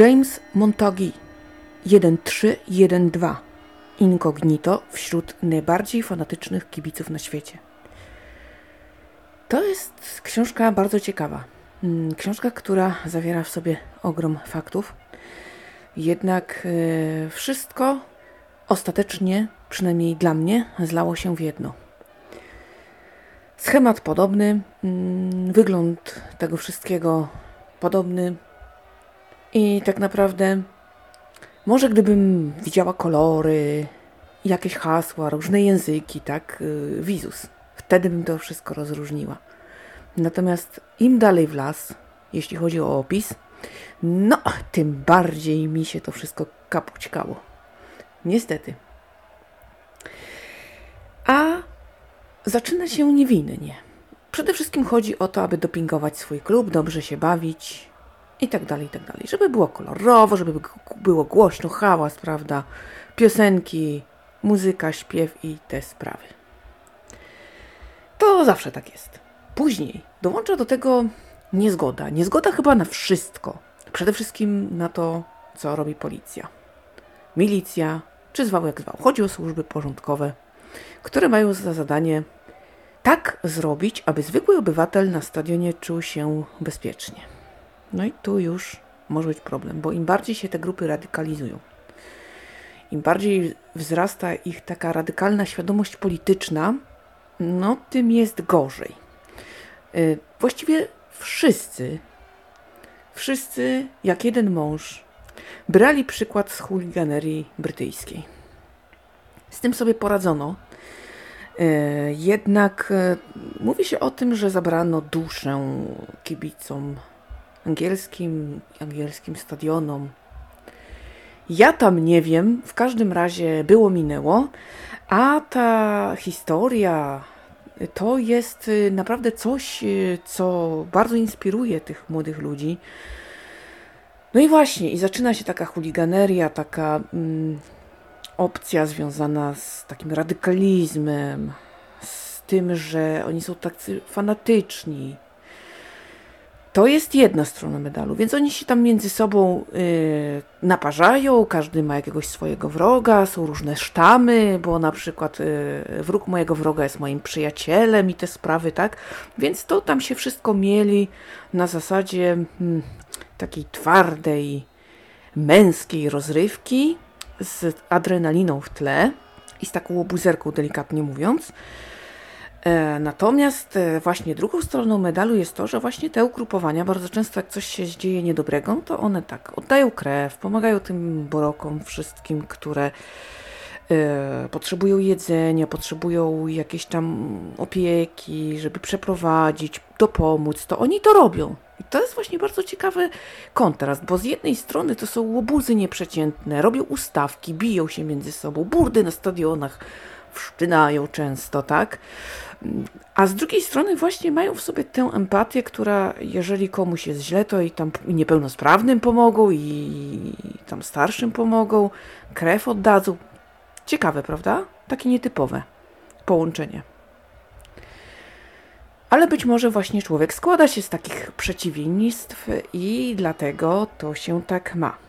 James Montague 1312 Incognito wśród najbardziej fanatycznych kibiców na świecie. To jest książka bardzo ciekawa. Mm, książka, która zawiera w sobie ogrom faktów. Jednak e, wszystko ostatecznie, przynajmniej dla mnie, zlało się w jedno. Schemat podobny, mm, wygląd tego wszystkiego podobny i tak naprawdę może gdybym widziała kolory, jakieś hasła, różne języki, tak, y, wizus, wtedy bym to wszystko rozróżniła. Natomiast im dalej w las, jeśli chodzi o opis, no, tym bardziej mi się to wszystko kapućkało. Niestety. A zaczyna się niewinnie. Przede wszystkim chodzi o to, aby dopingować swój klub, dobrze się bawić i tak dalej, i tak dalej. Żeby było kolorowo, żeby było głośno, hałas, prawda? Piosenki, muzyka, śpiew i te sprawy. To zawsze tak jest. Później dołącza do tego niezgoda. Niezgoda chyba na wszystko. Przede wszystkim na to, co robi policja. Milicja, czy zwał jak zwał. Chodzi o służby porządkowe, które mają za zadanie tak zrobić, aby zwykły obywatel na stadionie czuł się bezpiecznie. No i tu już może być problem, bo im bardziej się te grupy radykalizują, im bardziej wzrasta ich taka radykalna świadomość polityczna, no tym jest gorzej. Y, właściwie wszyscy, wszyscy jak jeden mąż brali przykład z chuliganerii brytyjskiej. Z tym sobie poradzono. Y, jednak y, mówi się o tym, że zabrano duszę kibicom angielskim, angielskim stadionom. Ja tam nie wiem, w każdym razie było minęło, a ta historia to jest y, naprawdę coś, y, co bardzo inspiruje tych młodych ludzi. No i właśnie, i zaczyna się taka chuliganeria, taka mm, opcja związana z takim radykalizmem, z tym, że oni są tacy fanatyczni, to jest jedna strona medalu, więc oni się tam między sobą y, naparzają, każdy ma jakiegoś swojego wroga, są różne sztamy, bo na przykład y, wróg mojego wroga jest moim przyjacielem i te sprawy, tak? Więc to tam się wszystko mieli na zasadzie hmm, takiej twardej, męskiej rozrywki z adrenaliną w tle i z taką łobuzerką, delikatnie mówiąc. E, natomiast e, właśnie drugą stroną medalu jest to, że właśnie te ugrupowania bardzo często jak coś się dzieje niedobrego, to one tak oddają krew, pomagają tym borokom wszystkim, które e, potrzebują jedzenia, potrzebują jakiejś tam opieki, żeby przeprowadzić, dopomóc, to oni to robią. I to jest właśnie bardzo ciekawy kontrast, bo z jednej strony to są łobuzy nieprzeciętne, robią ustawki, biją się między sobą, burdy na stadionach, wszczynają często, tak? A z drugiej strony właśnie mają w sobie tę empatię, która jeżeli komuś jest źle, to i tam niepełnosprawnym pomogą, i tam starszym pomogą, krew oddadzą. Ciekawe, prawda? Takie nietypowe połączenie. Ale być może właśnie człowiek składa się z takich przeciwieństw i dlatego to się tak ma.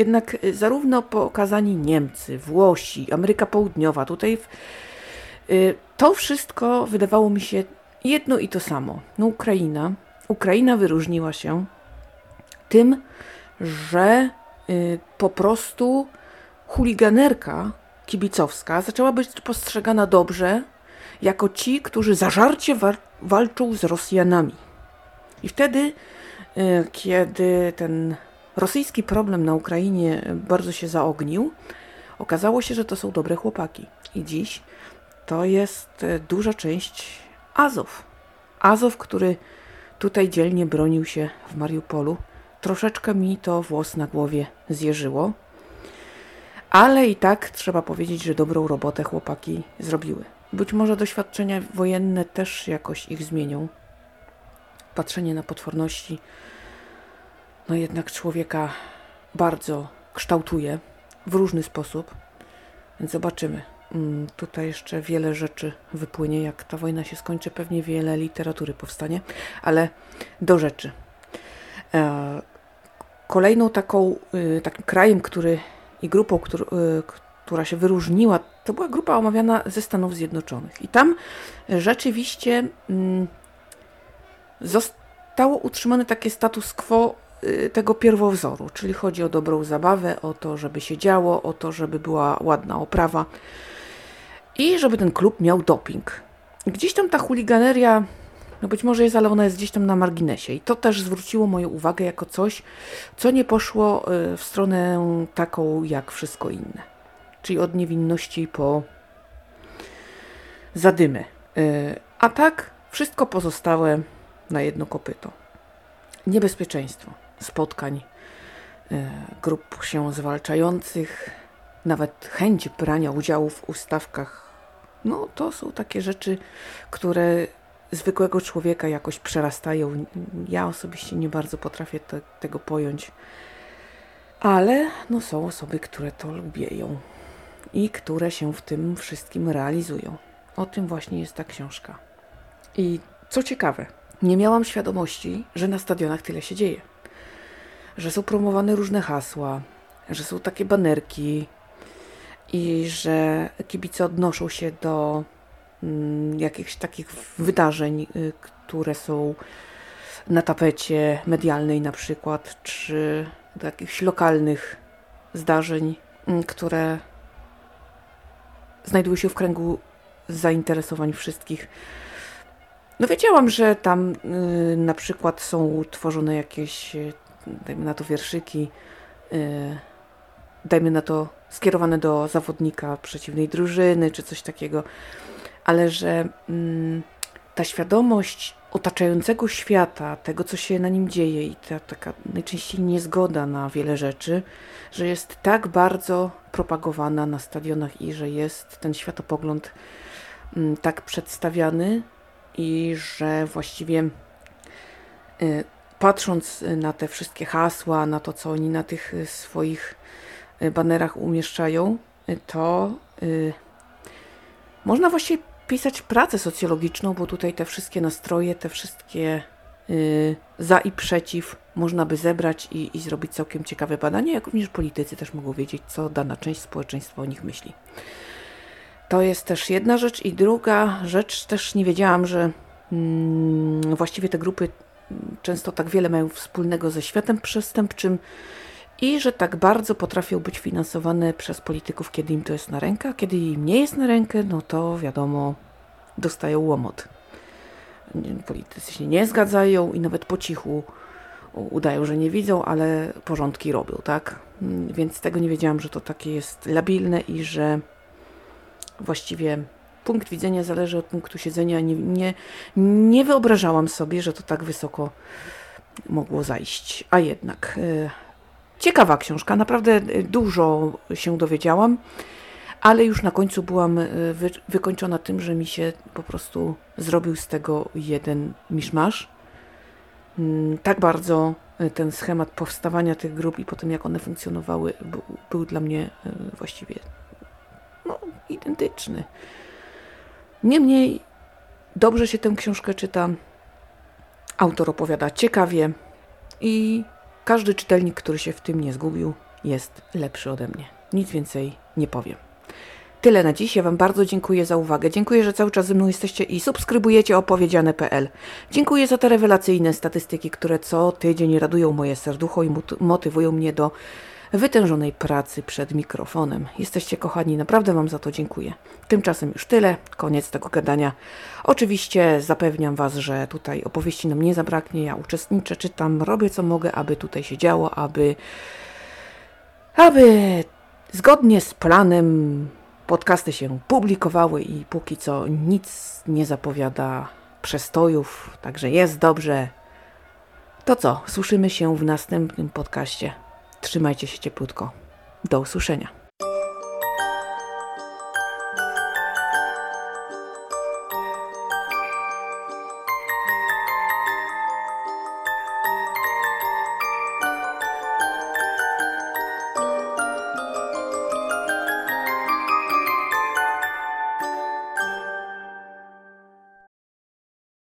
Jednak zarówno pokazani Niemcy, Włosi, Ameryka Południowa, tutaj w, y, to wszystko wydawało mi się jedno i to samo. No Ukraina. Ukraina wyróżniła się tym, że y, po prostu chuliganerka kibicowska zaczęła być postrzegana dobrze jako ci, którzy zażarcie wa walczą z Rosjanami. I wtedy, y, kiedy ten rosyjski problem na Ukrainie bardzo się zaognił, okazało się, że to są dobre chłopaki. I dziś to jest e, duża część Azow. Azow, który tutaj dzielnie bronił się w Mariupolu. Troszeczkę mi to włos na głowie zjeżyło, ale i tak trzeba powiedzieć, że dobrą robotę chłopaki zrobiły. Być może doświadczenia wojenne też jakoś ich zmienią. Patrzenie na potworności, no jednak człowieka bardzo kształtuje w różny sposób, więc zobaczymy. Mm, tutaj jeszcze wiele rzeczy wypłynie. Jak ta wojna się skończy, pewnie wiele literatury powstanie, ale do rzeczy. E, kolejną taką, y, takim krajem, który i grupą, który, która się wyróżniła, to była grupa omawiana ze Stanów Zjednoczonych. I tam rzeczywiście mm, zostało utrzymane takie status quo tego pierwowzoru, czyli chodzi o dobrą zabawę, o to, żeby się działo, o to, żeby była ładna oprawa i żeby ten klub miał doping. Gdzieś tam ta chuliganeria, no być może jest, ale ona jest gdzieś tam na marginesie. I to też zwróciło moją uwagę jako coś, co nie poszło y, w stronę taką jak wszystko inne. Czyli od niewinności po zadymy. Y, a tak wszystko pozostałe na jedno kopyto. Niebezpieczeństwo spotkań y, grup się zwalczających, nawet chęć brania udziału w ustawkach, no to są takie rzeczy, które zwykłego człowieka jakoś przerastają. Ja osobiście nie bardzo potrafię te, tego pojąć, ale no są osoby, które to lubieją i które się w tym wszystkim realizują. O tym właśnie jest ta książka. I co ciekawe, nie miałam świadomości, że na stadionach tyle się dzieje. Że są promowane różne hasła, że są takie banerki, i że kibice odnoszą się do mm, jakichś takich wydarzeń, y, które są na tapecie medialnej na przykład, czy do jakichś lokalnych zdarzeń, mm, które znajdują się w kręgu zainteresowań wszystkich. No wiedziałam, że tam y, na przykład są tworzone jakieś, y, dajmy na to wierszyki, y, dajmy na to skierowane do zawodnika przeciwnej drużyny czy coś takiego, ale że mm, ta świadomość otaczającego świata, tego co się na nim dzieje i ta taka najczęściej niezgoda na wiele rzeczy, że jest tak bardzo propagowana na stadionach i że jest ten światopogląd mm, tak przedstawiany i że właściwie y, patrząc na te wszystkie hasła, na to co oni na tych y, swoich Y, banerach umieszczają, y, to y, można właściwie pisać pracę socjologiczną, bo tutaj te wszystkie nastroje, te wszystkie y, za i przeciw można by zebrać i, i zrobić całkiem ciekawe badanie, jak również politycy też mogą wiedzieć, co dana część społeczeństwa o nich myśli. To jest też jedna rzecz i druga rzecz, też nie wiedziałam, że mm, właściwie te grupy często tak wiele mają wspólnego ze światem przestępczym, i że tak bardzo potrafią być finansowane przez polityków, kiedy im to jest na rękę, a kiedy im nie jest na rękę, no to wiadomo, dostają łomot. Politycy się nie zgadzają i nawet po cichu udają, że nie widzą, ale porządki robią, tak? Więc tego nie wiedziałam, że to takie jest labilne i że właściwie punkt widzenia zależy od punktu siedzenia. Nie, nie, nie wyobrażałam sobie, że to tak wysoko mogło zajść. A jednak y, Ciekawa książka, naprawdę y, dużo się dowiedziałam, ale już na końcu byłam y, wy, wykończona tym, że mi się po prostu zrobił z tego jeden miszmasz. Mm, tak bardzo ten schemat powstawania tych grup i potem jak one funkcjonowały był, był dla mnie właściwie no, identyczny. Niemniej dobrze się tę książkę czyta. Autor opowiada ciekawie i każdy czytelnik, który się w tym nie zgubił, jest lepszy ode mnie. Nic więcej nie powiem. Tyle na dziś. Ja Wam bardzo dziękuję za uwagę. Dziękuję, że cały czas ze mną jesteście i subskrybujecie opowiedziane.pl. Dziękuję za te rewelacyjne statystyki, które co tydzień radują moje serducho i motywują mnie do wytężonej pracy przed mikrofonem. Jesteście kochani, naprawdę Wam za to dziękuję. Tymczasem już tyle, koniec tego gadania. Oczywiście zapewniam Was, że tutaj opowieści nam nie zabraknie. Ja uczestniczę, czytam, robię co mogę, aby tutaj się działo, aby, aby zgodnie z planem podcasty się publikowały i póki co nic nie zapowiada przestojów, także jest dobrze. To co, słyszymy się w następnym podcaście. Trzymajcie się cieplutko. Do usłyszenia.